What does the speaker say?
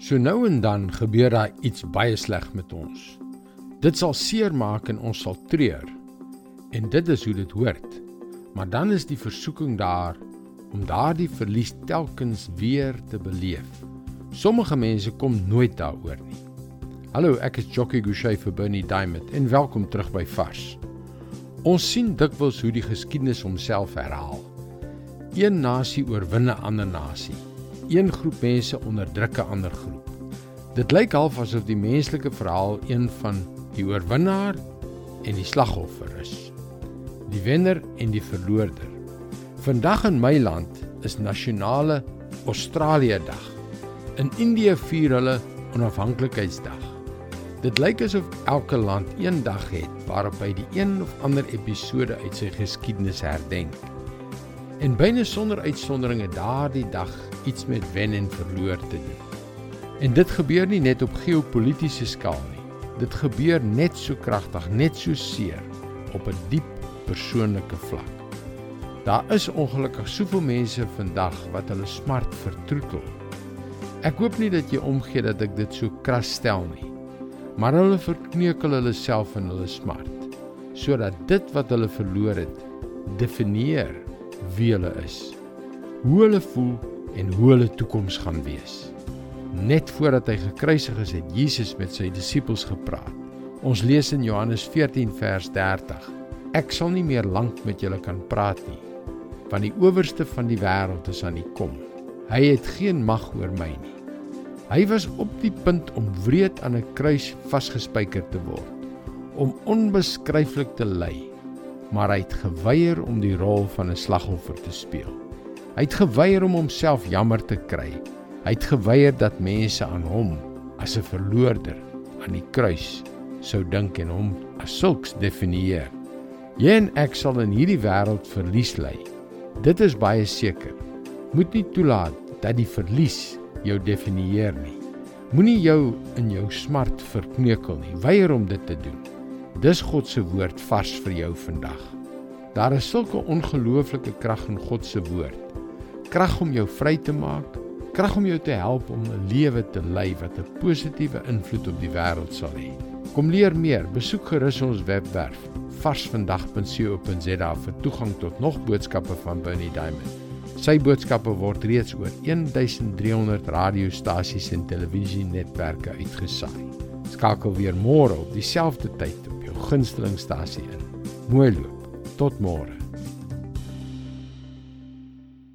So nou en dan gebeur daar iets baie sleg met ons. Dit sal seermaak en ons sal treur. En dit is hoe dit hoort. Maar dan is die versoeking daar om daardie verlies telkens weer te beleef. Sommige mense kom nooit daaroor nie. Hallo, ek is Jockey Gouchee vir Bernie Diamond en welkom terug by Vars. Ons sien dikwels hoe die geskiedenis homself herhaal. Een nasie oorwin 'n ander nasie een groep mense onderdruk 'n ander groep. Dit lyk half asof die menslike verhaal een van die oorwinnaar en die slagoffer is. Die wenner en die verloorder. Vandag in my land is nasionale Australië Dag. In Indië vier hulle onafhanklikheidsdag. Dit lyk asof elke land een dag het waarop hy die een of ander episode uit sy geskiedenis herdenk. En byna sonder uitsondering het daardie dag iets met wen en verloor te doen. En dit gebeur nie net op geopolitiese skaal nie. Dit gebeur net so kragtig, net so seer op 'n diep persoonlike vlak. Daar is ongelukkig soveel mense vandag wat hulle smart vertroetel. Ek hoop nie dat jy omgee dat ek dit so kras stel nie. Maar hulle verkneukel hulle self in hulle smart sodat dit wat hulle verloor het definieer wie hulle is. Hoe hulle voel en hoe hulle toekoms gaan wees. Net voordat hy gekruisig is, het Jesus met sy disippels gepraat. Ons lees in Johannes 14 vers 30: Ek sal nie meer lank met julle kan praat nie, want die owerste van die wêreld is aan die kom. Hy het geen mag oor my nie. Hy was op die punt om wreed aan 'n kruis vasgespijker te word, om onbeskryflik te ly, maar hy het geweier om die rol van 'n slagoffer te speel. Hy het geweier om homself jammer te kry. Hy het geweier dat mense aan hom as 'n verloorder aan die kruis sou dink en hom as sulks definieer. Jy en ek sal in hierdie wêreld verlies ly. Dit is baie seker. Moet nie toelaat dat die verlies jou definieer nie. Moenie jou in jou smart verkneukel nie. Weier om dit te doen. Dis God se woord vars vir jou vandag. Daar is sulke ongelooflike krag in God se woord krag om jou vry te maak, krag om jou te help om 'n lewe te lei wat 'n positiewe invloed op die wêreld sal hê. Kom leer meer, besoek gerus ons webwerf varsvandag.co.za vir toegang tot nog boodskappe van Bernie Diamond. Sy boodskappe word reeds oor 1300 radiostasies en televisienetwerke uitgesaai. Skakel weer môre op dieselfde tyd op jou gunstelingstasie in. Mooi loop. Tot môre.